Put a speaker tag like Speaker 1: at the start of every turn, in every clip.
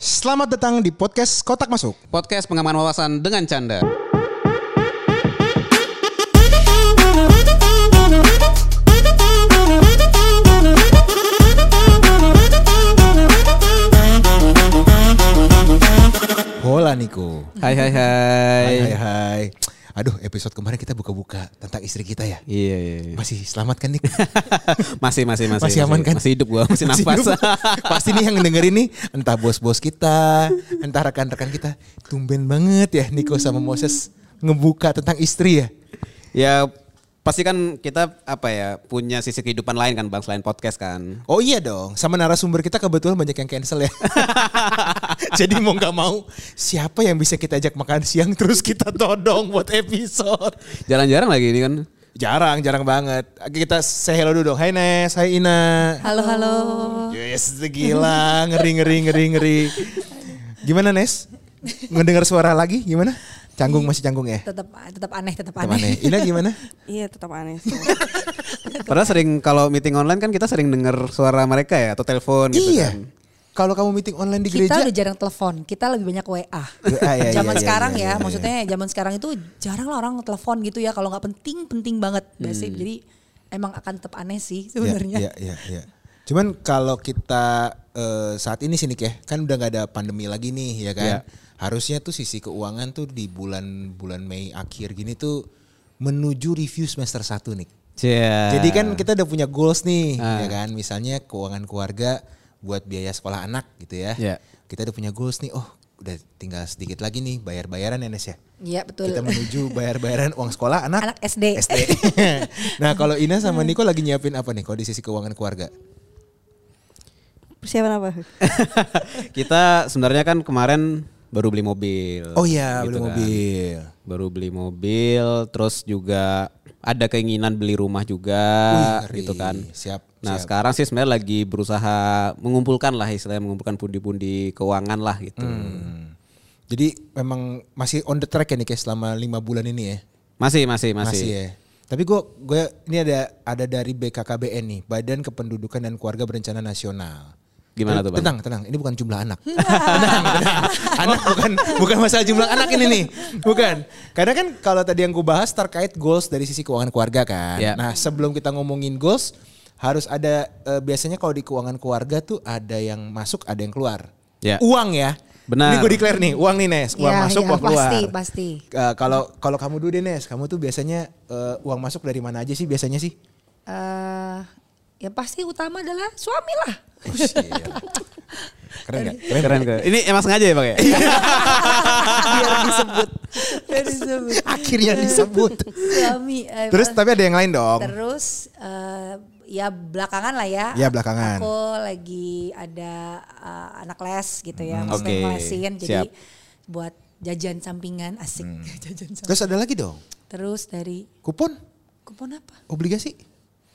Speaker 1: Selamat datang di podcast Kotak Masuk.
Speaker 2: Podcast pengaman wawasan dengan canda.
Speaker 1: Hola Niko.
Speaker 2: Hai hai hai.
Speaker 1: Hai hai hai. Aduh episode kemarin kita buka-buka tentang istri kita ya.
Speaker 2: Iya iya. iya.
Speaker 1: Masih selamat kan Nik?
Speaker 2: Masih masih masih.
Speaker 1: Masih aman kan?
Speaker 2: Masih hidup gua, masih
Speaker 1: Masih
Speaker 2: nafas.
Speaker 1: Pasti nih yang dengerin nih entah bos-bos kita, entah rekan-rekan kita. Tumben banget ya Niko sama Moses ngebuka tentang istri ya.
Speaker 2: ya pasti kan kita apa ya punya sisi kehidupan lain kan bang selain podcast kan.
Speaker 1: Oh iya dong, sama narasumber kita kebetulan banyak yang cancel ya. Jadi mau nggak mau, siapa yang bisa kita ajak makan siang terus kita todong buat episode.
Speaker 2: Jarang-jarang lagi ini kan.
Speaker 1: Jarang, jarang banget. Kita say hello dulu dong. Hai Nes, hai Ina.
Speaker 3: Halo halo.
Speaker 1: Yes, gila, ngeri ngeri ngeri ngeri. Gimana Nes? Ngedengar suara lagi gimana? Canggung masih canggung ya?
Speaker 3: Tetap tetap aneh, tetap
Speaker 1: Teman
Speaker 3: aneh.
Speaker 1: Ina gimana?
Speaker 4: Iya tetap aneh.
Speaker 2: Padahal sering kalau meeting online kan kita sering dengar suara mereka ya atau telepon gitu
Speaker 1: iya.
Speaker 2: kan.
Speaker 1: Kalau kamu meeting online di
Speaker 3: Kita
Speaker 1: gereja,
Speaker 3: udah jarang telepon, kita lebih banyak WA.
Speaker 1: WA, ya,
Speaker 3: zaman
Speaker 1: iya, iya,
Speaker 3: sekarang
Speaker 1: iya,
Speaker 3: ya,
Speaker 1: iya, iya.
Speaker 3: maksudnya zaman sekarang itu jarang lah orang telepon gitu ya kalau nggak penting penting banget. Basic. Jadi emang akan tetap aneh sih sebenarnya.
Speaker 1: Iya, iya, iya. Cuman kalau kita eh, saat ini sih Nik ya, kan udah nggak ada pandemi lagi nih ya kan.
Speaker 2: Iya.
Speaker 1: Harusnya tuh sisi keuangan tuh di bulan-bulan Mei akhir gini tuh menuju review semester 1 nih.
Speaker 2: Cia.
Speaker 1: Jadi kan kita udah punya goals nih,
Speaker 2: Ah.
Speaker 1: ya kan? Misalnya keuangan keluarga buat biaya sekolah anak gitu ya.
Speaker 2: Iya.
Speaker 1: Kita udah punya goals nih. Oh, udah tinggal sedikit lagi nih bayar-bayaran ya Nes ya.
Speaker 3: Iya betul.
Speaker 1: Kita menuju bayar-bayaran uang sekolah anak
Speaker 3: Anak SD.
Speaker 1: SD. nah, kalau Ina sama Niko lagi nyiapin apa nih kalau di sisi keuangan keluarga?
Speaker 4: Persiapan apa?
Speaker 2: kita sebenarnya kan kemarin baru beli mobil.
Speaker 1: Oh iya, beli
Speaker 2: gitu kan.
Speaker 1: mobil.
Speaker 2: Baru beli mobil, terus juga ada keinginan beli rumah juga
Speaker 1: Wih,
Speaker 2: gitu kan.
Speaker 1: Siap.
Speaker 2: Nah
Speaker 1: siap.
Speaker 2: sekarang sih sebenarnya lagi berusaha mengumpulkan lah istilahnya mengumpulkan pundi-pundi keuangan lah gitu.
Speaker 1: Hmm. Jadi memang masih on the track ya nih kayak selama lima bulan ini ya.
Speaker 2: Masih masih masih.
Speaker 1: ya. Tapi gue gue ini ada ada dari BKKBN nih, Badan Kependudukan dan Keluarga Berencana Nasional.
Speaker 2: Gimana tuh, Bang?
Speaker 1: Tenang, tenang. Ini bukan jumlah anak. tenang, tenang. Anak bukan bukan masalah jumlah anak ini nih. Bukan. Karena kan kalau tadi yang gue bahas terkait goals dari sisi keuangan keluarga kan.
Speaker 2: Ya.
Speaker 1: Nah, sebelum kita ngomongin goals, harus ada eh, biasanya kalau di keuangan keluarga tuh ada yang masuk, ada yang keluar.
Speaker 2: Ya.
Speaker 1: Uang ya.
Speaker 2: Benar.
Speaker 1: Ini gue declare nih, uang nih Nes, uang
Speaker 3: Iya,
Speaker 1: masuk,
Speaker 3: iya,
Speaker 1: uang keluar.
Speaker 3: pasti, pasti.
Speaker 1: Eh, kalau kalau kamu dulu deh Nes, kamu tuh biasanya eh, uang masuk dari mana aja sih biasanya sih?
Speaker 3: Eh, ya pasti utama adalah suami lah.
Speaker 1: Oh. Keren gak? Keren,
Speaker 2: Keren keren. Ini emang sengaja ya bang ya?
Speaker 3: Biar disebut. Biar disebut.
Speaker 1: Akhirnya disebut.
Speaker 3: Suami. eh,
Speaker 1: Terus tapi ada yang lain dong.
Speaker 3: Terus eh, ya belakangan lah ya.
Speaker 1: Ya, belakangan.
Speaker 3: Aku lagi ada eh, anak les gitu ya,
Speaker 2: Hmm, oke.
Speaker 3: ngelesin jadi
Speaker 2: Siap.
Speaker 3: buat jajan sampingan asik.
Speaker 1: Hmm.
Speaker 3: jajan sampingan.
Speaker 1: Terus ada lagi dong.
Speaker 3: Terus dari
Speaker 1: Kupon,
Speaker 3: kupon apa?
Speaker 1: obligasi.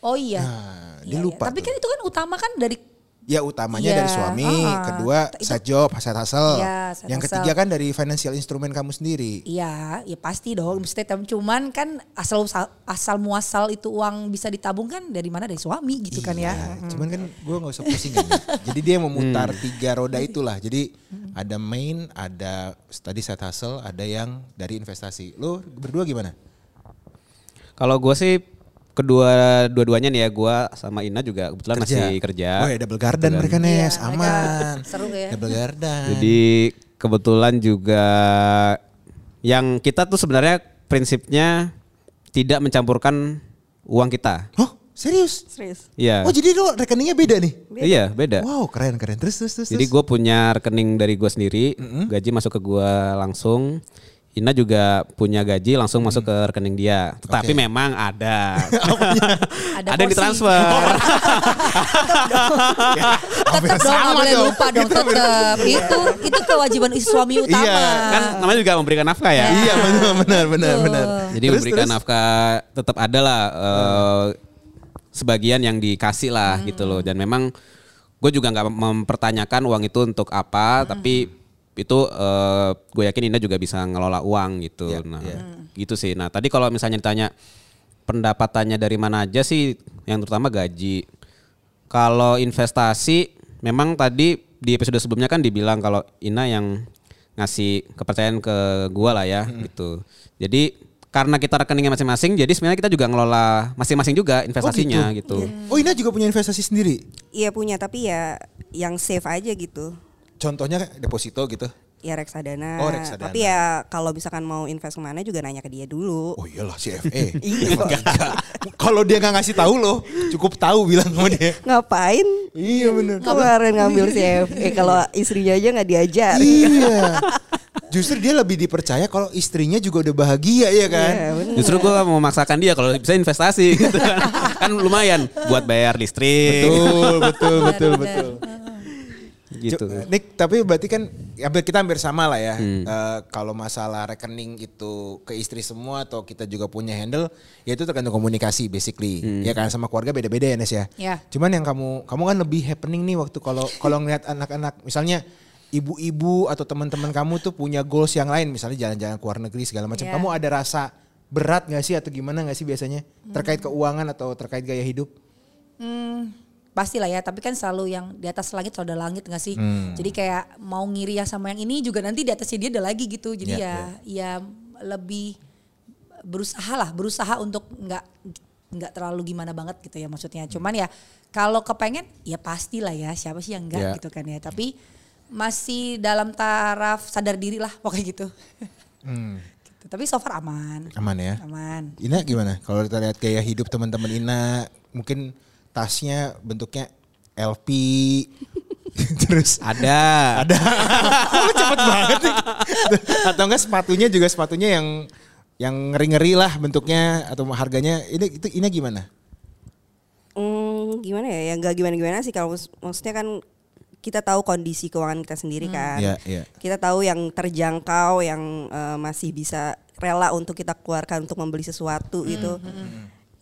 Speaker 3: Oh iya.
Speaker 1: Nah, dia
Speaker 3: Iya, iya.
Speaker 1: lupa
Speaker 3: Tapi
Speaker 1: tuh.
Speaker 3: kan itu kan utama kan dari
Speaker 1: Ya utamanya
Speaker 3: Iya,
Speaker 1: dari suami,
Speaker 3: ah,
Speaker 1: kedua
Speaker 3: itu-
Speaker 1: side job, side hustle.
Speaker 3: Iya,
Speaker 1: yang
Speaker 3: hustle.
Speaker 1: ketiga kan dari financial instrumen kamu sendiri.
Speaker 3: Iya, ya pasti dong. Mesti tem- cuman kan asal asal muasal itu uang bisa ditabung kan dari mana dari suami gitu kan ya.
Speaker 1: Iya, Cuman kan gue nggak usah pusing kan. Jadi dia memutar
Speaker 2: Hmm.
Speaker 1: tiga roda itulah. Jadi ada main, ada tadi side hustle, ada yang dari investasi. Lu berdua gimana?
Speaker 2: Kalau gue sih kedua dua-duanya nih ya gue sama Ina juga kebetulan masih kerja.
Speaker 1: Oh ya double garden mereka Nes,
Speaker 3: Iya, mereka
Speaker 1: aman.
Speaker 3: seru ya.
Speaker 1: Double garden.
Speaker 2: Jadi kebetulan juga yang kita tuh sebenarnya prinsipnya tidak mencampurkan uang kita.
Speaker 1: Oh serius?
Speaker 4: Serius.
Speaker 2: Iya.
Speaker 1: Oh jadi lo rekeningnya beda nih?
Speaker 2: Iya beda.
Speaker 1: Wow keren keren. Terus terus terus.
Speaker 2: Jadi gue punya rekening dari gue sendiri, gaji masuk ke gue langsung. Ina juga punya gaji langsung masuk ke rekening dia. Tetapi
Speaker 1: Oke.
Speaker 2: memang ada,
Speaker 3: Ada
Speaker 2: ada yang ditransfer.
Speaker 3: Tetap dong nggak boleh lupa dong tetap. itu itu kewajiban istri suami utama.
Speaker 1: Iya,
Speaker 2: kan namanya juga memberikan nafkah ya.
Speaker 1: Iya benar benar benar benar.
Speaker 2: Jadi
Speaker 1: Terus,
Speaker 2: memberikan
Speaker 1: terus?
Speaker 2: nafkah tetap ada lah eh, sebagian yang dikasih lah gitu loh. Dan memang gue juga nggak mempertanyakan uang itu untuk apa, tapi itu eh, gue yakin Indah juga bisa ngelola uang gitu.
Speaker 1: Iya,
Speaker 2: nah,
Speaker 1: iya.
Speaker 2: gitu sih. Nah, tadi kalau misalnya ditanya pendapatannya dari mana aja sih, yang terutama gaji. Kalau investasi, memang tadi di episode sebelumnya kan dibilang kalau Ina yang ngasih kepercayaan ke gua lah ya gitu. Jadi karena kita rekeningnya masing-masing, jadi sebenarnya kita juga ngelola masing-masing juga investasinya gitu.
Speaker 1: Oh Ina juga punya investasi sendiri?
Speaker 4: Iya punya tapi ya yang safe aja gitu.
Speaker 1: Contohnya deposito gitu?
Speaker 4: Ya reksadana.
Speaker 1: Oh, reksadana.
Speaker 4: Tapi ya kalau misalkan mau invest ke mana juga nanya ke dia dulu.
Speaker 1: Oh iyalah CFA.
Speaker 4: Iya.
Speaker 1: Kalau dia nggak ngasih tahu loh, cukup tahu bilang sama dia.
Speaker 4: Ngapain?
Speaker 1: Iya bener.
Speaker 4: Kemarin ngambil CFE kalau istrinya aja nggak diajar.
Speaker 1: Iya. Justru dia lebih dipercaya kalau istrinya juga udah bahagia ya kan.
Speaker 4: Iya, bener.
Speaker 2: Justru gua mau memaksakan dia kalau bisa investasi gitu kan. kan lumayan buat bayar listrik
Speaker 1: Betul, betul, betul,
Speaker 3: Benar,
Speaker 1: betul.
Speaker 2: Gitu.
Speaker 1: Nick, tapi berarti kan hampir kita hampir sama lah ya. Eh, kalau masalah rekening itu ke istri semua atau kita juga punya handle, ya itu tergantung komunikasi basically. Ya kan sama keluarga beda-beda ya Nes ya.
Speaker 3: Ya.
Speaker 1: Cuman yang kamu kamu kan lebih happening nih waktu kalau kalau ngeliat anak-anak misalnya ibu-ibu atau teman-teman kamu tuh punya goals yang lain misalnya jalan-jalan ke luar negeri segala macam.
Speaker 3: Ya.
Speaker 1: Kamu ada rasa berat gak sih atau gimana gak sih biasanya terkait keuangan atau terkait gaya hidup?
Speaker 3: Hmm, pasti lah ya, tapi kan selalu yang di atas langit selalu ada langit gak sih? Jadi kayak mau ngiri yang sama yang ini juga nanti di atasnya dia ada lagi gitu. Jadi
Speaker 1: Ya,
Speaker 3: ya, ya lebih berusaha lah, berusaha untuk nggak nggak terlalu gimana banget gitu ya maksudnya. Cuman ya kalau kepengen ya pastilah ya siapa sih yang enggak
Speaker 1: Ya.
Speaker 3: gitu kan ya. Tapi masih dalam taraf sadar diri lah pokoknya gitu.
Speaker 1: Hmm,
Speaker 3: Gitu. Tapi so far aman.
Speaker 1: aman ya.
Speaker 3: Aman.
Speaker 1: Ina gimana? Kalau kita lihat gaya hidup teman-teman Ina, mungkin tasnya bentuknya LP, terus
Speaker 2: Ada.
Speaker 1: ada, oh, cepet banget nih. Atau enggak sepatunya juga sepatunya yang yang ngeri-ngeri lah bentuknya atau harganya. Ini itu Ina gimana?
Speaker 4: Hmm, gimana ya? Ya nggak gimana-gimana sih kalau maksudnya kan kita tahu kondisi keuangan kita sendiri kan.
Speaker 1: Iya, iya.
Speaker 4: Kita tahu yang terjangkau, yang eh, masih bisa rela untuk kita keluarkan untuk membeli sesuatu gitu.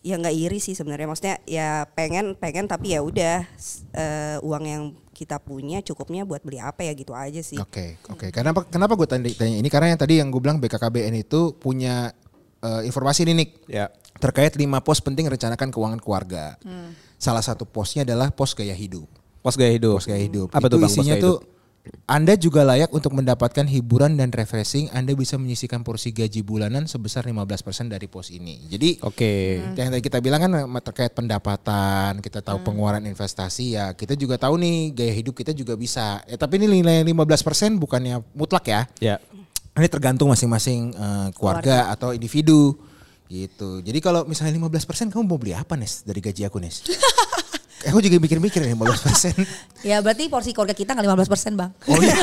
Speaker 4: Ya nggak iri sih sebenarnya. Maksudnya ya pengen pengen tapi ya udah eh, uang yang kita punya cukupnya buat beli apa ya gitu aja sih.
Speaker 1: Oke, oke. Kenapa kenapa gue tanya, tanya ini? Karena yang tadi yang gue bilang BKKBN itu punya eh, informasi nih Nick.
Speaker 2: Ya.
Speaker 1: Terkait lima pos penting rencanakan keuangan keluarga. Salah satu posnya adalah pos gaya hidup.
Speaker 2: Pos gaya hidup.
Speaker 1: Pos gaya hidup.
Speaker 2: Apa
Speaker 1: itu
Speaker 2: tuh Bang pos
Speaker 1: isinya
Speaker 2: gaya
Speaker 1: tuh? Anda juga layak untuk mendapatkan hiburan dan refreshing. Anda bisa menyisihkan porsi gaji bulanan sebesar 15% dari pos ini. Jadi
Speaker 2: Oke.
Speaker 1: yang tadi kita bilang kan terkait pendapatan, kita tahu pengeluaran investasi ya, kita juga tahu nih gaya hidup kita juga bisa. Ya, tapi ini nilai 15% bukannya mutlak ya.
Speaker 2: Ya.
Speaker 1: Ini tergantung masing-masing eh, keluarga atau individu gitu. Jadi kalau misalnya 15% kamu mau beli apa Nes dari gaji aku Nes? aku juga mikir-mikir nih 15%.
Speaker 3: Ya berarti porsi keluarga kita nggak 15 persen bang.
Speaker 1: Oh iya.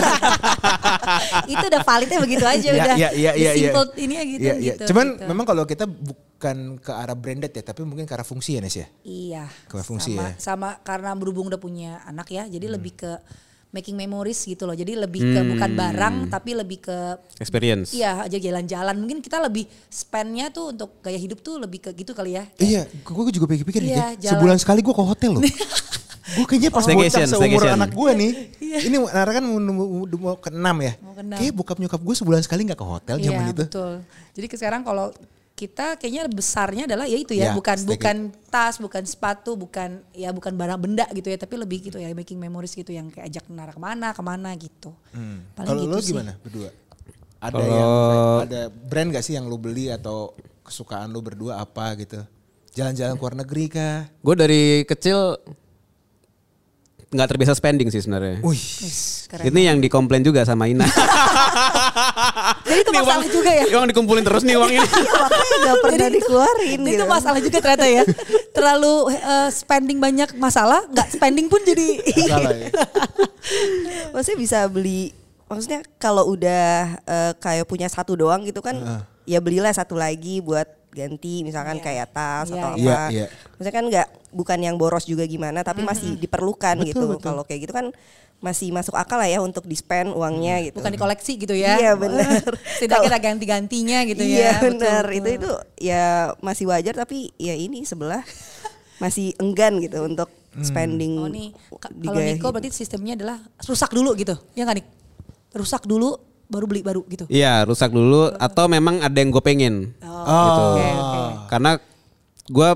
Speaker 3: itu udah validnya begitu aja
Speaker 1: Iya,
Speaker 3: udah.
Speaker 1: iya, iya, iya, iya.
Speaker 3: Simple ini ya gitu.
Speaker 1: Iya, iya.
Speaker 3: gitu,
Speaker 1: Cuman
Speaker 3: gitu.
Speaker 1: memang kalau kita bukan ke arah branded ya, tapi mungkin ke arah fungsi ya Nes ya.
Speaker 3: Iya.
Speaker 1: Ke fungsi
Speaker 3: sama,
Speaker 1: ya.
Speaker 3: Sama karena berhubung udah punya anak ya, jadi
Speaker 1: Hmm.
Speaker 3: lebih ke making memories gitu loh. Jadi lebih ke bukan barang, tapi lebih ke
Speaker 2: Experience.
Speaker 3: Iya aja jalan-jalan. Mungkin kita lebih spendnya tuh untuk gaya hidup tuh lebih ke gitu kali ya.
Speaker 1: Iya, gue juga pikir-pikir nih,
Speaker 3: Iya,
Speaker 1: Jack.
Speaker 3: jalan.
Speaker 1: sebulan sekali gue ke hotel loh. gue kayaknya pas bocah
Speaker 2: Staycation,
Speaker 1: seumur
Speaker 2: staycation.
Speaker 1: anak gue nih. Ini Nara kan mau, mau, mau ke enam ya.
Speaker 3: Mau ke enam.
Speaker 1: Kayaknya bokap nyokap gue sebulan sekali gak ke hotel zaman
Speaker 3: Iya
Speaker 1: itu.
Speaker 3: betul. Jadi ke sekarang kalau kita kayaknya besarnya adalah ya itu ya,
Speaker 1: Ya,
Speaker 3: bukan bukan tas, bukan sepatu, bukan ya bukan barang benda gitu ya, tapi lebih gitu ya making memories gitu yang kayak ajak Nara ke mana ke mana gitu. Paling
Speaker 1: Kalau
Speaker 3: gitu
Speaker 1: lo
Speaker 3: sih.
Speaker 1: gimana berdua? Ada
Speaker 2: Kalau-
Speaker 1: yang ada brand gak sih yang lo beli atau kesukaan lo berdua apa gitu? Jalan-jalan ke luar negeri kah?
Speaker 2: Gue dari kecil nggak terbiasa spending sih sebenarnya.
Speaker 1: Wih.
Speaker 2: Ini yang dikomplain juga sama Ina.
Speaker 3: Jadi itu masalah
Speaker 2: uang-
Speaker 3: juga ya.
Speaker 2: Uang dikumpulin terus nih uang ini.
Speaker 4: Nggak pernah dikeluarin
Speaker 3: Itu
Speaker 4: gitu.
Speaker 3: masalah juga ternyata ya. Terlalu eh, spending banyak masalah, nggak spending pun jadi
Speaker 1: salah ya.
Speaker 4: maksudnya bisa beli maksudnya kalau udah eh, kayak punya satu doang gitu kan ya belilah satu lagi buat ganti misalkan
Speaker 3: Iya.
Speaker 4: kayak tas
Speaker 3: Iya,
Speaker 4: atau
Speaker 1: iya.
Speaker 4: apa
Speaker 1: Iya, iya.
Speaker 4: maksudnya kan nggak bukan yang boros juga gimana tapi masih diperlukan
Speaker 1: Betul,
Speaker 4: gitu kalau kayak gitu kan masih masuk akal lah ya untuk di spend uangnya gitu
Speaker 3: bukan dikoleksi gitu ya.
Speaker 4: Iya, benar.
Speaker 3: Setidaknya ada ganti-gantinya gitu ya.
Speaker 4: iya benar itu itu ya masih wajar tapi ya ini sebelah masih enggan gitu untuk spending
Speaker 3: Oh nih, ka-
Speaker 4: di
Speaker 3: kalau Niko
Speaker 4: hidup.
Speaker 3: berarti sistemnya adalah rusak dulu gitu. Ya nggak Nik? Rusak dulu baru beli baru gitu.
Speaker 2: Iya rusak dulu atau memang ada yang gue pengen.
Speaker 3: Oh,
Speaker 2: gitu.
Speaker 3: oke, oke.
Speaker 2: Karena gue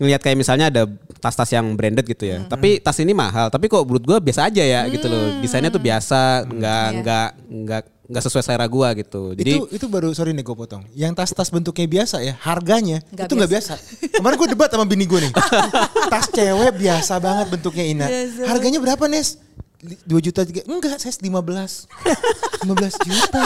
Speaker 2: ngelihat kayak misalnya ada tas-tas yang branded gitu ya. Tapi tas ini mahal, tapi kok menurut gua biasa aja ya gitu loh. Desainnya tuh biasa, nggak
Speaker 3: Iya.
Speaker 2: nggak nggak nggak sesuai selera gua gitu. Jadi
Speaker 1: itu itu baru sorry nih gue potong. Yang tas-tas bentuknya biasa ya, harganya
Speaker 3: Nggak
Speaker 1: itu nggak biasa. Kemarin gue debat sama bini gue nih. tas cewek biasa banget bentuknya Ina. Harganya berapa Nes? 2 juta tiga enggak saya 15 15 juta.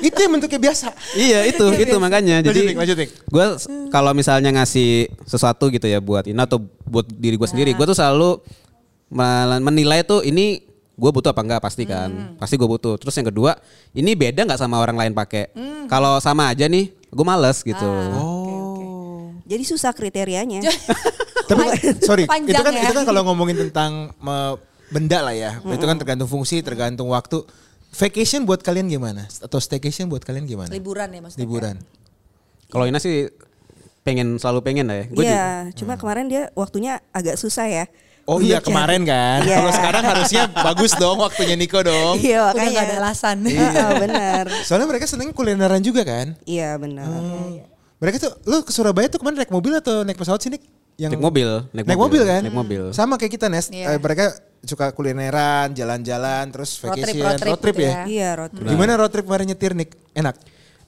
Speaker 1: Itu yang bentuknya biasa.
Speaker 2: Iya itu itu makanya. Jadi gue kalau misalnya ngasih sesuatu gitu ya buat Ina atau buat diri gue sendiri gue tuh selalu menilai tuh ini gue butuh apa enggak pasti kan. Pasti gue butuh. Terus yang kedua ini beda nggak sama orang lain pakai? Kalau sama aja nih gue males gitu.
Speaker 4: Jadi susah kriterianya.
Speaker 1: tapi sorry
Speaker 3: Panjang
Speaker 1: itu kan
Speaker 3: ya.
Speaker 1: itu kan kalau ngomongin tentang me- benda lah ya itu kan tergantung fungsi tergantung waktu vacation buat kalian gimana atau staycation buat kalian gimana
Speaker 3: Liburan ya maksudnya.
Speaker 1: liburan
Speaker 2: kalau Ina sih pengen selalu pengen lah ya gue
Speaker 4: Iya, cuma kemarin dia waktunya agak susah ya.
Speaker 1: Oh iya kemarin kan.
Speaker 4: Iya.
Speaker 1: Kalau sekarang harusnya bagus dong waktunya Niko dong.
Speaker 4: Iya
Speaker 3: Udah
Speaker 4: makanya.
Speaker 3: gak ada alasan.
Speaker 4: Iya benar.
Speaker 1: Soalnya mereka seneng kulineran juga kan.
Speaker 4: Iya benar.
Speaker 1: Mereka tuh, lu ke Surabaya tuh kemarin naik mobil atau naik pesawat sih Nik?
Speaker 2: Naik mobil
Speaker 1: Naik, mobil, kan?
Speaker 2: naik mobil
Speaker 1: Sama kayak kita Nes.
Speaker 3: Iya.
Speaker 1: Eh, mereka suka kulineran, jalan-jalan, terus
Speaker 3: Road trip,
Speaker 1: vacation,
Speaker 3: road trip gitu
Speaker 1: ya.
Speaker 3: ya.
Speaker 4: Iya road trip.
Speaker 1: Gimana road trip kemarin nyetir Nik? Enak?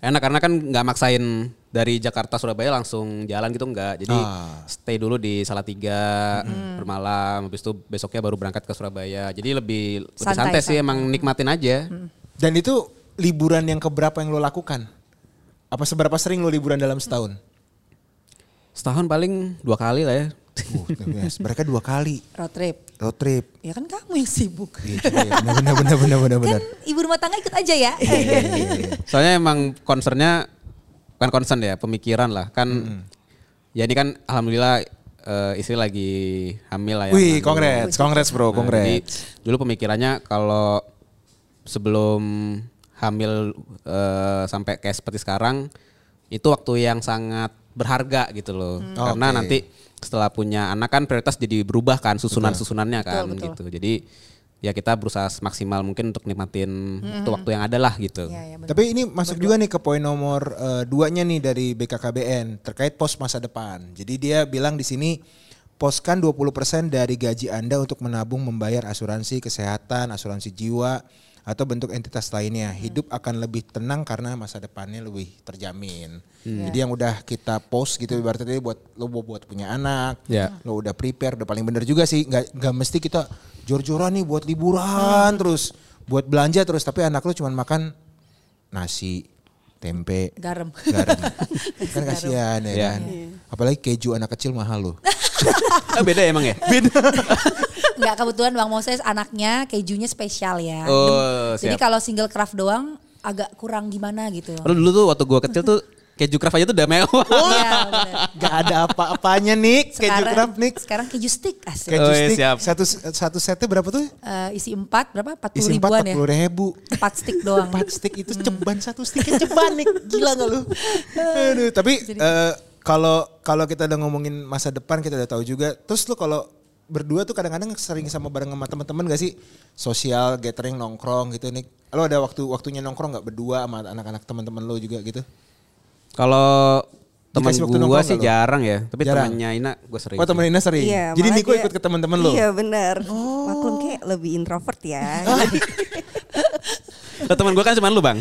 Speaker 2: enak karena kan nggak maksain dari Jakarta Surabaya langsung jalan gitu enggak jadi
Speaker 1: Ah.
Speaker 2: stay dulu di Salatiga bermalam habis itu besoknya baru berangkat ke Surabaya jadi lebih lebih
Speaker 3: Santai,
Speaker 2: santai, sih
Speaker 3: santai.
Speaker 2: emang nikmatin aja
Speaker 1: Dan itu liburan yang keberapa yang lo lakukan? Apa seberapa sering lo liburan dalam setahun?
Speaker 2: Setahun paling dua kali lah ya
Speaker 1: Uh, yes. Mereka dua kali
Speaker 3: Road trip.
Speaker 1: road trip.
Speaker 3: Ya kan kamu yang sibuk.
Speaker 1: Iya juga ya. Benar benar benar benar benar. benar.
Speaker 3: Kan ibu rumah tangga ikut aja ya.
Speaker 2: soalnya emang concernnya bukan concern ya pemikiran lah kan ya ini kan alhamdulillah eh, istri lagi hamil lah ya
Speaker 1: Wih, congrats, congrats bro,
Speaker 2: Nah,
Speaker 1: congrats.
Speaker 2: jadi dulu pemikirannya kalau sebelum hamil eh, sampai kayak seperti sekarang itu waktu yang sangat berharga gitu loh. Karena
Speaker 1: Oke.
Speaker 2: nanti setelah punya anak kan prioritas jadi berubah kan susunan-susunannya kan
Speaker 3: Betul, betul.
Speaker 2: gitu. Jadi ya kita berusaha maksimal mungkin untuk nikmatin itu waktu yang ada lah gitu.
Speaker 3: Iya, benar.
Speaker 1: Tapi ini masuk juga nih ke poin nomor eh, duanya nih dari BKKBN terkait pos masa depan. Jadi dia bilang di sini poskan 20% dari gaji Anda untuk menabung membayar asuransi kesehatan, asuransi jiwa atau bentuk entitas lainnya. Hidup akan lebih tenang karena masa depannya lebih terjamin. Jadi yang udah kita post gitu ibaratnya tadi buat lo buat, buat punya anak,
Speaker 2: Ya.
Speaker 1: lo udah prepare udah paling bener juga sih nggak nggak mesti kita jor-joran nih buat liburan terus buat belanja terus tapi anak lo cuma makan nasi tempe
Speaker 3: Garam.
Speaker 1: garam kan kasihan ya
Speaker 2: Iya.
Speaker 1: kan apalagi keju anak kecil mahal loh
Speaker 2: Ah, beda emang ya?
Speaker 3: Enggak kebetulan Bang Moses anaknya kejunya spesial ya.
Speaker 2: Oh,
Speaker 3: Jadi kalau single craft doang agak kurang gimana gitu.
Speaker 2: Lalu dulu tuh waktu gua kecil tuh keju craft aja tuh udah mewah.
Speaker 3: Iya.
Speaker 1: Gak ada apa-apanya nih keju craft nih
Speaker 3: sekarang keju stick asik.
Speaker 1: keju
Speaker 2: Oh, iya,
Speaker 1: stick
Speaker 2: siap.
Speaker 1: satu satu setnya berapa tuh
Speaker 3: Eh, isi empat berapa? 40
Speaker 1: isi empat
Speaker 3: ribuan ya.
Speaker 1: puluh ribu
Speaker 3: Empat stick doang.
Speaker 1: empat stick itu ceban satu sticknya ceban nih gila gak lu Aduh, tapi eh, kalau kalau kita udah ngomongin masa depan kita udah tahu juga terus lu kalau berdua tuh kadang-kadang sering sama bareng sama teman-teman gak sih sosial gathering nongkrong gitu nih lo ada waktu waktunya nongkrong nggak berdua sama anak-anak teman-teman lo juga gitu
Speaker 2: Kalau teman
Speaker 1: nongkrong
Speaker 2: sih jarang ya, tapi
Speaker 1: Jarang?
Speaker 2: temannya Ina gua sering.
Speaker 1: oh temen Ina sering
Speaker 4: Iya,
Speaker 1: jadi Niko
Speaker 4: dia-
Speaker 1: ikut ke teman-teman lo
Speaker 4: Iya benar. Maklum kayak lebih introvert ya.
Speaker 2: Lah, teman gua kan cuma lu, Bang.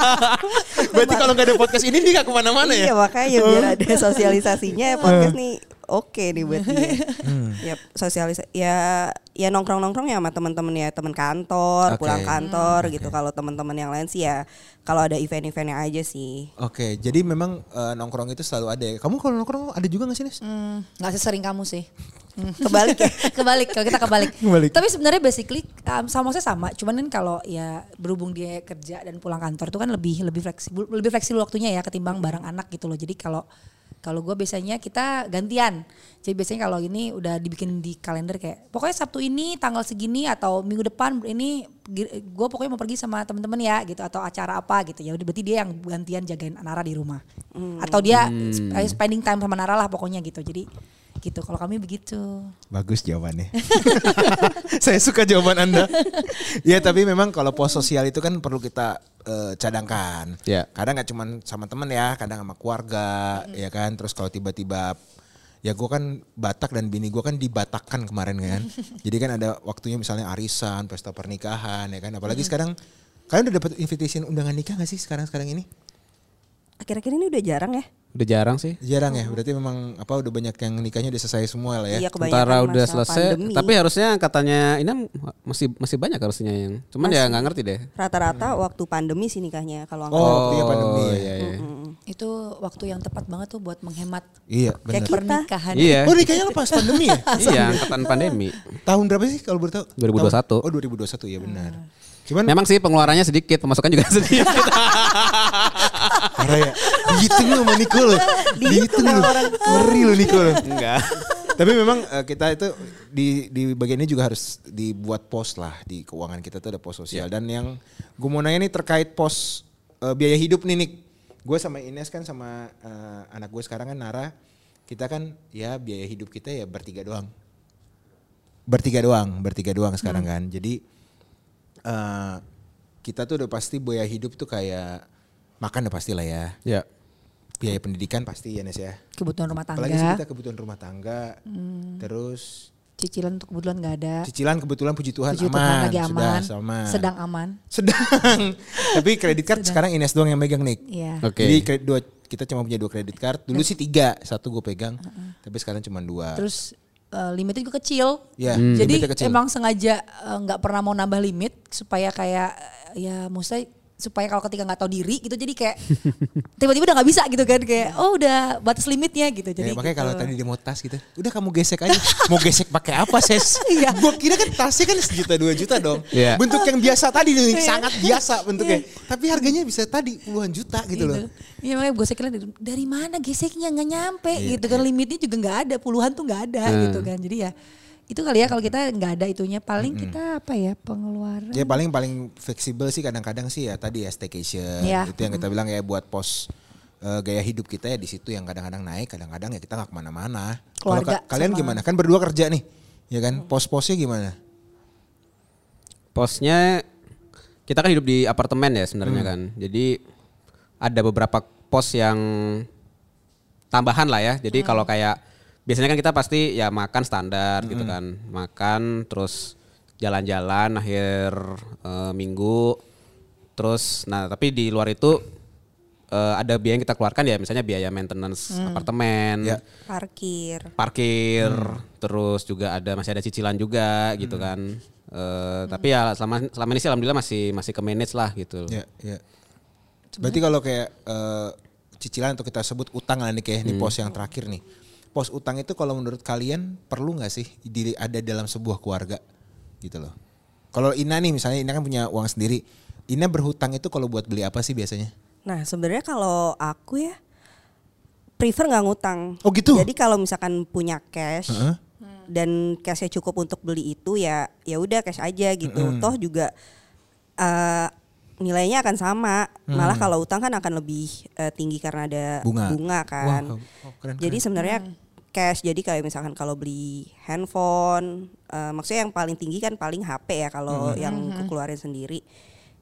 Speaker 1: berarti kalau nggak ada podcast ini dia nggak ke mana-mana ya
Speaker 4: Iya makanya biar ada sosialisasinya podcast nih oke nih buat dia. Ya sosialis ya ya nongkrong nongkrong ya sama teman-teman ya teman kantor
Speaker 1: Oke.
Speaker 4: pulang kantor gitu. Kalau teman-teman yang lain sih ya kalau ada event-eventnya aja sih.
Speaker 1: Oke, jadi memang eh, nongkrong itu selalu ada ya. Kamu kalau nongkrong ada juga gak sih, Nis?
Speaker 3: Hmm, nggak sesering kamu sih. Hmm.
Speaker 4: Kebalik ya.
Speaker 3: kebalik kalau kita kebalik.
Speaker 1: Kebalik.
Speaker 3: Tapi sebenarnya basically um, sama saya sama, cuman kan kalau ya berhubung dia kerja dan pulang kantor tuh kan lebih lebih fleksibel lebih fleksibel waktunya ya ketimbang bareng anak gitu loh. Jadi kalau kalau gue biasanya kita gantian. Jadi biasanya kalau ini udah dibikin di kalender kayak pokoknya Sabtu ini tanggal segini atau minggu depan ini gue pokoknya mau pergi sama temen-temen ya gitu atau acara apa gitu. Ya udah berarti dia yang gantian jagain Nara di rumah. Atau dia sp- eh, spending time sama Nara lah pokoknya gitu. Jadi gitu kalau kami begitu
Speaker 1: Bagus jawabannya. Saya suka jawaban Anda. ya tapi memang kalau pos sosial itu kan perlu kita eh, cadangkan.
Speaker 2: Ya.
Speaker 1: Kadang nggak cuma sama temen ya, kadang sama keluarga, ya kan. Terus kalau tiba-tiba ya gue kan Batak dan bini gue kan dibatakkan kemarin kan. Jadi kan ada waktunya misalnya arisan, pesta pernikahan ya kan. Apalagi sekarang kalian udah dapat invitation undangan nikah gak sih sekarang sekarang ini?
Speaker 4: Akhir-akhir ini udah jarang ya.
Speaker 2: Udah jarang sih.
Speaker 1: Jarang ya. Berarti memang apa udah banyak yang nikahnya udah selesai semua lah ya.
Speaker 4: Iya
Speaker 2: udah selesai,
Speaker 4: pandemi.
Speaker 2: tapi harusnya katanya ini masih masih banyak harusnya yang. Cuman ya nggak ngerti deh.
Speaker 4: rata-rata waktu pandemi sih nikahnya kalau
Speaker 1: Oh, waktunya pandemi ya.
Speaker 2: iya, iya.
Speaker 3: Itu waktu yang tepat banget tuh buat menghemat
Speaker 1: Iya, benar.
Speaker 3: pernikahan.
Speaker 2: Iya.
Speaker 1: Oh nikahnya pas pandemi ya?
Speaker 2: iya, angkatan pandemi.
Speaker 1: Tahun berapa sih kalau boleh tahu?
Speaker 2: 2021.
Speaker 1: Tahun- Oh 2021 ya benar. Cuman
Speaker 2: Memang sih pengeluarannya sedikit, pemasukan juga sedikit.
Speaker 1: Ya. Dihitung lu sama Niko lu. Dihitung lu. Ngeri lu Niko lu.
Speaker 2: Enggak.
Speaker 1: Tapi memang eh, kita itu di di bagian ini juga harus dibuat pos lah di keuangan kita tuh ada pos sosial dan yang gue mau nanya nih terkait pos eh, biaya hidup nih Nik. Gue sama Ines kan sama eh, anak gue sekarang kan Nara kita kan ya biaya hidup kita ya bertiga doang. Bertiga doang, bertiga doang sekarang kan. Jadi eh kita tuh udah pasti biaya hidup tuh kayak makan udah pasti lah ya.
Speaker 2: Ya.
Speaker 1: Biaya pendidikan pasti ya Nes ya.
Speaker 3: Kebutuhan rumah tangga.
Speaker 1: Apalagi sih kita kebutuhan rumah tangga. Terus
Speaker 3: Cicilan untuk kebutuhan nggak ada.
Speaker 1: cicilan kebetulan puji Tuhan
Speaker 3: Puji
Speaker 1: aman.
Speaker 3: Tuhan lagi
Speaker 1: Sudah
Speaker 3: aman.
Speaker 1: sama.
Speaker 3: Sedang aman.
Speaker 1: Sedang. Tapi kredit card sekarang Ines doang yang megang nih.
Speaker 3: Iya.
Speaker 2: Oke.
Speaker 1: Jadi kredit dua kita cuma punya dua kredit card. Dulu sih tiga, satu gue pegang. Tapi sekarang cuma dua.
Speaker 3: Terus eh, limitnya juga kecil.
Speaker 1: ya,
Speaker 3: Jadi
Speaker 1: limitnya kecil.
Speaker 3: emang sengaja eh, nggak pernah mau nambah limit supaya kayak ya maksudnya supaya kalau ketika nggak tahu diri gitu jadi kayak tiba-tiba udah nggak bisa gitu kan kayak oh udah batas limitnya gitu
Speaker 1: Ya,
Speaker 3: jadi
Speaker 1: makanya
Speaker 3: gitu.
Speaker 1: kalau tadi dia mau tas gitu, udah kamu gesek aja. mau gesek pakai apa ses?
Speaker 3: Iya.
Speaker 1: Gue kira kan tasnya kan sejuta dua juta dong.
Speaker 2: Iya.
Speaker 1: Bentuk yang biasa tadi nih,
Speaker 3: Iya.
Speaker 1: sangat biasa bentuknya. Tapi harganya bisa tadi puluhan juta gitu loh.
Speaker 3: Iya makanya gue sekalian dari, dari mana geseknya nggak nyampe
Speaker 1: Iya,
Speaker 3: gitu kan limitnya juga nggak ada puluhan tuh nggak ada gitu kan jadi ya itu kali ya kalau kita nggak ada itunya paling kita apa ya pengeluaran
Speaker 1: Ya paling paling fleksibel sih kadang-kadang sih ya tadi ya staycation
Speaker 3: Iya.
Speaker 1: itu yang kita bilang ya buat pos eh, gaya hidup kita ya di situ yang kadang-kadang naik kadang-kadang ya kita nggak ke mana-mana.
Speaker 3: Kalau
Speaker 1: ka- kalian
Speaker 3: sama-
Speaker 1: gimana? Kan berdua kerja nih, ya kan? Pos-posnya gimana?
Speaker 2: Posnya kita kan hidup di apartemen ya sebenarnya kan. Jadi ada beberapa pos yang tambahan lah ya. Jadi kalau kayak biasanya kan kita pasti ya makan standar gitu kan. Makan terus jalan-jalan akhir eh, minggu. Terus nah tapi di luar itu eh, ada biaya yang kita keluarkan ya misalnya biaya maintenance apartemen
Speaker 1: Ya.
Speaker 4: parkir.
Speaker 2: parkir, terus juga ada masih ada cicilan juga gitu kan. Eh, Tapi ya selama selama ini sih alhamdulillah masih masih ke manage lah gitu.
Speaker 1: Ya, ya. Berarti kalau kayak eh, cicilan atau kita sebut utang lah nih kayak ini pos yang terakhir nih. Pos utang itu kalau menurut kalian perlu nggak sih diri ada dalam sebuah keluarga gitu loh. Kalau Ina nih misalnya Ina kan punya uang sendiri. Ina berhutang itu kalau buat beli apa sih biasanya?
Speaker 4: Nah sebenarnya kalau aku ya prefer nggak ngutang.
Speaker 1: Oh, gitu?
Speaker 4: Jadi kalau misalkan punya cash dan cashnya cukup untuk beli itu ya ya udah cash aja gitu. Toh juga eh, nilainya akan sama. Malah kalau utang kan akan lebih eh, tinggi karena ada
Speaker 1: Bunga.
Speaker 4: kan.
Speaker 1: Wah, oh, keren,
Speaker 4: Jadi sebenarnya cash. Jadi kayak misalkan kalau beli handphone, eh, maksudnya yang paling tinggi kan paling HP ya kalau yang keluarin sendiri.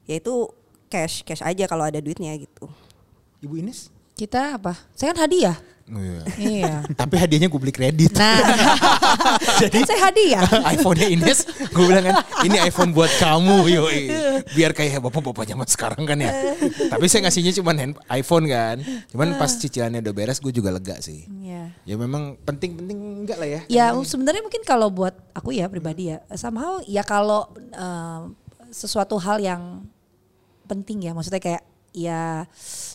Speaker 4: Yaitu cash, cash aja kalau ada duitnya gitu.
Speaker 1: Ibu Ines?
Speaker 3: kita apa saya kan hadiah
Speaker 1: iya.
Speaker 3: iya
Speaker 1: Tapi hadiahnya gue beli kredit.
Speaker 3: nah
Speaker 1: Jadi
Speaker 3: kan saya hadiah
Speaker 1: iPhone-nya Ines, gue bilang kan, ini iPhone buat kamu, yoi. Biar kayak bapak-bapak zaman sekarang kan ya. Tapi saya ngasihnya cuma iPhone kan. Cuman pas cicilannya udah beres, gue juga lega sih.
Speaker 3: Iya.
Speaker 1: Ya memang penting-penting enggak lah ya.
Speaker 3: Ya sebenarnya mungkin kalau buat aku ya pribadi ya somehow ya kalau eh, sesuatu hal yang penting ya maksudnya kayak ya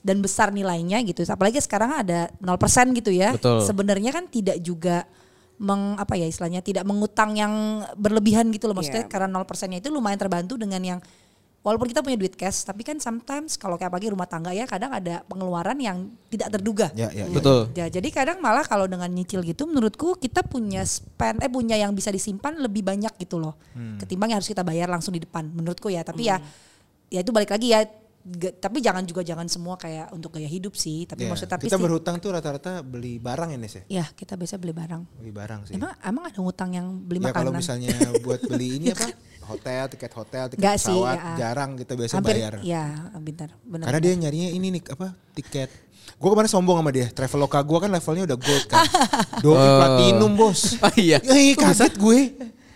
Speaker 3: dan besar nilainya gitu apalagi sekarang ada 0% gitu ya sebenarnya kan tidak juga meng apa ya istilahnya tidak mengutang yang berlebihan gitu loh maksudnya
Speaker 4: Iya.
Speaker 3: karena 0%-nya itu lumayan terbantu dengan yang walaupun kita punya duit cash tapi kan sometimes kalau kayak pagi rumah tangga ya kadang ada pengeluaran yang tidak terduga
Speaker 1: Ya, ya, ya.
Speaker 2: Betul.
Speaker 3: Ya, jadi kadang malah kalau dengan nyicil gitu menurutku kita punya spend eh punya yang bisa disimpan lebih banyak gitu loh. Ketimbang yang harus kita bayar langsung di depan menurutku ya. Tapi ya ya itu balik lagi ya Tapi jangan juga jangan semua kayak untuk gaya hidup sih. Tapi
Speaker 1: Ya,
Speaker 3: maksud tapi
Speaker 1: kita
Speaker 3: sih-
Speaker 1: berhutang tuh rata-rata beli barang ya Nes ya?
Speaker 3: Ya kita biasa beli barang.
Speaker 1: Beli barang sih.
Speaker 3: Emang emang ada hutang yang beli
Speaker 1: ya kalau
Speaker 3: makanan?
Speaker 1: misalnya buat beli ini apa? Hotel, tiket hotel, tiket
Speaker 3: sih,
Speaker 1: pesawat,
Speaker 3: ya.
Speaker 1: jarang kita biasa
Speaker 3: Hampir
Speaker 1: bayar.
Speaker 3: ya bentar benar.
Speaker 1: Karena dia nyarinya ini nih apa? Tiket. Gue kemarin sombong sama dia. Traveloka gue kan levelnya udah gold kan. Doi platinum bos.
Speaker 2: Oh iya.
Speaker 1: Eh, kaget gue.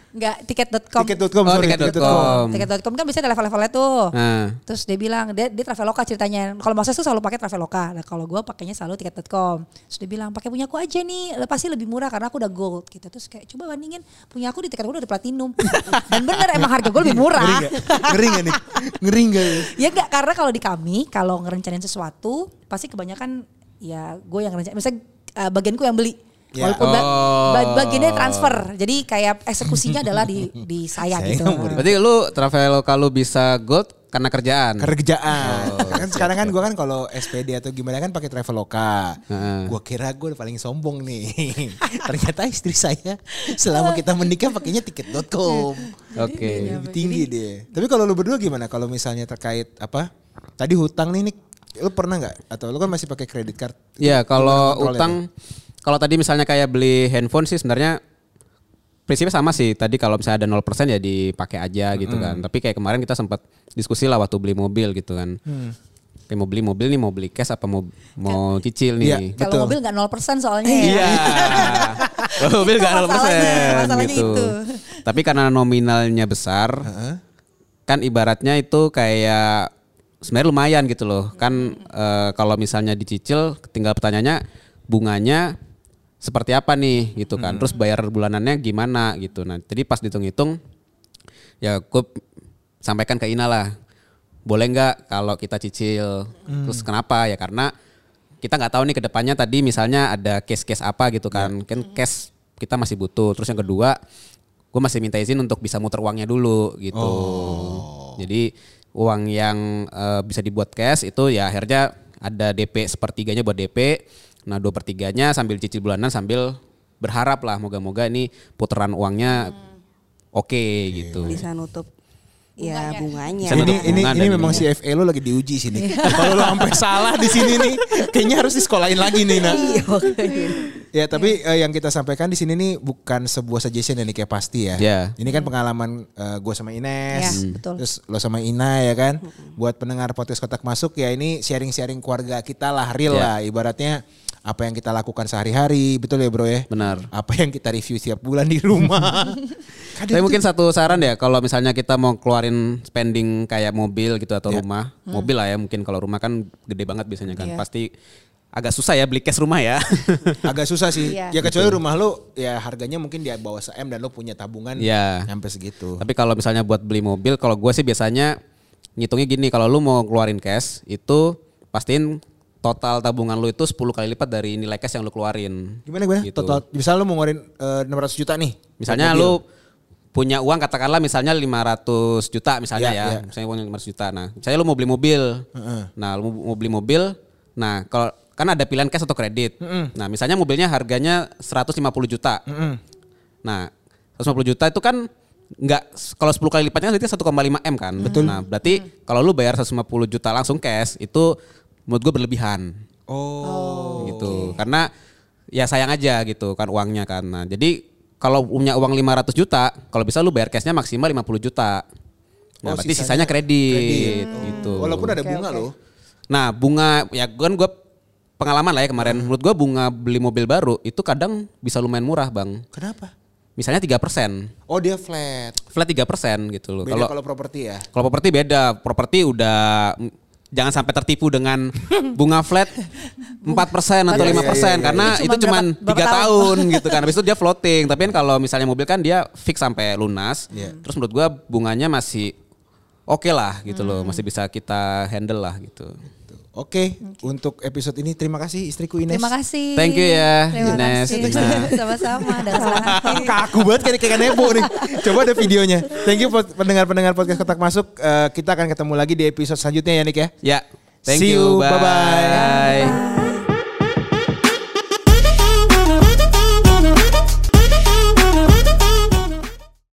Speaker 3: Enggak tiket.com.
Speaker 1: Tiket.com
Speaker 2: Oh,
Speaker 1: sorry.
Speaker 2: tiket.com.
Speaker 3: Tiket.com kan biasanya ada level-levelnya tuh.
Speaker 2: Nah.
Speaker 3: Terus dia bilang dia dia Traveloka ceritanya. Kalau Moses tuh selalu pakai Traveloka. Nah, kalau gue pakainya selalu tiket.com. Terus dia bilang pakai punya aku aja nih, pasti lebih murah karena aku udah gold gitu. Terus kayak coba bandingin punya aku di tiket gue udah platinum. Dan bener emang harga gue lebih murah.
Speaker 1: Ngeri gak nih? Ngeri gak?
Speaker 3: ya enggak karena kalau di kami kalau ngerencanain sesuatu pasti kebanyakan ya gue yang ngerencanain. Misalnya uh, bagianku yang beli.
Speaker 1: Ya.
Speaker 3: Walaupun
Speaker 2: Oh.
Speaker 3: ba- bagiannya transfer. Jadi kayak eksekusinya adalah di di saya,
Speaker 1: Saya
Speaker 3: gitu.
Speaker 2: Berarti lu travel kalau bisa gold karena kerjaan.
Speaker 1: Kerjaan.
Speaker 2: Oh,
Speaker 1: kan sekarang kan gue kan kalau SPD atau gimana kan pakai Traveloka.
Speaker 2: Heeh.
Speaker 1: Gue kira gue paling sombong nih. Ternyata istri saya selama kita menikah pakainya tiket.com.
Speaker 2: Oke.
Speaker 1: Lebih tinggi deh. Tapi kalau lu berdua gimana? Kalau misalnya terkait apa? Tadi hutang nih, Nik. Lu pernah nggak? Atau lu kan masih pakai kredit card?
Speaker 2: Ya kalau utang, kalau tadi misalnya kayak beli handphone sih sebenarnya prinsipnya sama sih. Tadi kalau misalnya ada 0% ya dipakai aja gitu kan. Tapi kayak kemarin kita sempat diskusi lah waktu beli mobil gitu kan. Kayak mau beli mobil nih mau beli cash apa mau mau cicil
Speaker 1: Iya.
Speaker 2: nih.
Speaker 3: Kalau
Speaker 1: Betul.
Speaker 3: mobil nggak 0% soalnya ya.
Speaker 2: Iya. Kalau mobil
Speaker 3: Itu
Speaker 2: gak 0%
Speaker 3: masalahnya, masalahnya
Speaker 2: gitu.
Speaker 3: itu.
Speaker 2: Tapi karena nominalnya besar, kan ibaratnya itu kayak sebenarnya lumayan gitu loh. Kan eh, kalau misalnya dicicil, tinggal pertanyaannya bunganya seperti apa nih gitu kan. Terus bayar bulanannya gimana gitu. Nah, jadi pas dihitung-hitung ya gue sampaikan ke Ina lah. Boleh nggak kalau kita cicil? Terus kenapa? Ya karena kita nggak tahu nih ke depannya tadi misalnya ada case-case apa gitu kan. Kan case kita masih butuh. Terus yang kedua, gue masih minta izin untuk bisa muter uangnya dulu gitu. Jadi uang yang eh, bisa dibuat cash itu ya akhirnya ada DP sepertiganya buat DP. Nah dua pertiganya sambil cicil bulanan sambil berharap lah moga-moga ini putaran uangnya oke gitu.
Speaker 4: bisa nutup ya
Speaker 2: Bisa
Speaker 4: bunganya.
Speaker 1: ini ini ini memang
Speaker 2: ininya.
Speaker 1: CFA lo lagi diuji sini. Kalau lo sampai salah di sini nih, kayaknya harus disekolahin lagi nih, Nak. Ya tapi eh, yang kita sampaikan di sini nih bukan sebuah suggestion yang kayak pasti ya.
Speaker 2: Ya.
Speaker 1: Ini kan pengalaman gue sama Ines,
Speaker 3: Ya, betul.
Speaker 1: terus lo sama Ina ya kan. Buat pendengar podcast kotak masuk ya ini sharing-sharing keluarga kita lah, real
Speaker 2: Ya.
Speaker 1: lah. Ibaratnya apa yang kita lakukan sehari-hari, betul ya bro ya.
Speaker 2: Benar.
Speaker 1: Apa yang kita review setiap bulan di rumah.
Speaker 2: Tapi
Speaker 1: tuh-
Speaker 2: mungkin satu saran ya kalau misalnya kita mau keluarin spending kayak mobil gitu atau
Speaker 1: Ya.
Speaker 2: rumah, mobil lah ya mungkin kalau rumah kan gede banget biasanya kan.
Speaker 3: Iya.
Speaker 2: Pasti agak susah ya beli cash rumah ya.
Speaker 1: agak susah sih.
Speaker 3: Iya.
Speaker 1: Ya kecuali rumah lo ya harganya mungkin di bawah 1 M dan lo punya tabungan
Speaker 2: Iya.
Speaker 1: sampai segitu.
Speaker 2: Tapi kalau misalnya buat beli mobil, kalau gue sih biasanya ngitungnya gini, kalau lu mau keluarin cash itu pastiin total tabungan lu itu 10 kali lipat dari nilai cash yang lu keluarin.
Speaker 1: Gimana gimana?
Speaker 2: Gitu.
Speaker 1: Total misalnya lo mau ngeluarin eh, 600 juta nih.
Speaker 2: Misalnya lu punya uang katakanlah misalnya 500 juta misalnya
Speaker 1: Iya,
Speaker 2: ya,
Speaker 1: iya.
Speaker 2: misalnya uang 500 juta. Nah, misalnya lu mau beli mobil. Nah, lu mau beli mobil. Nah, kalau kan ada pilihan cash atau kredit. Nah, misalnya mobilnya harganya 150 juta. Nah, 150 juta itu kan nggak kalau 10 kali lipatnya berarti 1,5 M kan. Betul. Nah, berarti kalau lu bayar 150 juta langsung cash itu menurut gue berlebihan
Speaker 1: Oh.
Speaker 2: gitu. Karena ya sayang aja gitu kan uangnya kan. Nah, jadi kalau punya uang 500 juta, kalau bisa lu bayar cashnya maksimal 50 juta. Nah,
Speaker 1: Oh,
Speaker 2: berarti
Speaker 1: sisanya
Speaker 2: sisanya kredit, gitu.
Speaker 1: Walaupun ada bunga
Speaker 3: oke.
Speaker 1: loh.
Speaker 2: Nah, bunga ya kan gue pengalaman lah ya kemarin. Menurut gue bunga beli mobil baru itu kadang bisa lumayan murah, Bang.
Speaker 1: Kenapa?
Speaker 2: Misalnya 3%.
Speaker 1: Oh dia flat.
Speaker 2: Flat 3% gitu loh.
Speaker 1: Beda
Speaker 2: Kalau
Speaker 1: kalau properti ya.
Speaker 2: kalau properti beda. Properti udah jangan sampai tertipu dengan bunga flat 4% atau
Speaker 1: Iya,
Speaker 2: 5%
Speaker 1: iya, iya,
Speaker 2: karena
Speaker 3: iya.
Speaker 2: itu
Speaker 3: Cuma
Speaker 2: tiga
Speaker 3: tahun?
Speaker 2: gitu kan. Habis itu dia floating. Tapi kan kalau misalnya mobil kan dia fix sampai lunas.
Speaker 1: Iya.
Speaker 2: Terus menurut gua bunganya masih oke lah gitu loh. Masih bisa kita handle lah gitu.
Speaker 1: Oke, untuk episode ini terima kasih istriku Ines.
Speaker 3: Terima kasih.
Speaker 2: Thank you ya,
Speaker 3: Terima
Speaker 2: Ines.
Speaker 3: Sama-sama.
Speaker 1: Kaku banget kayak kayak nebo nih. Coba ada videonya. Thank you pod- pendengar-pendengar podcast kotak masuk. Eh, kita akan ketemu lagi di episode selanjutnya ya Nick ya.
Speaker 2: Ya, thank
Speaker 1: See
Speaker 2: you.
Speaker 1: you. Bye-bye.
Speaker 2: Bye.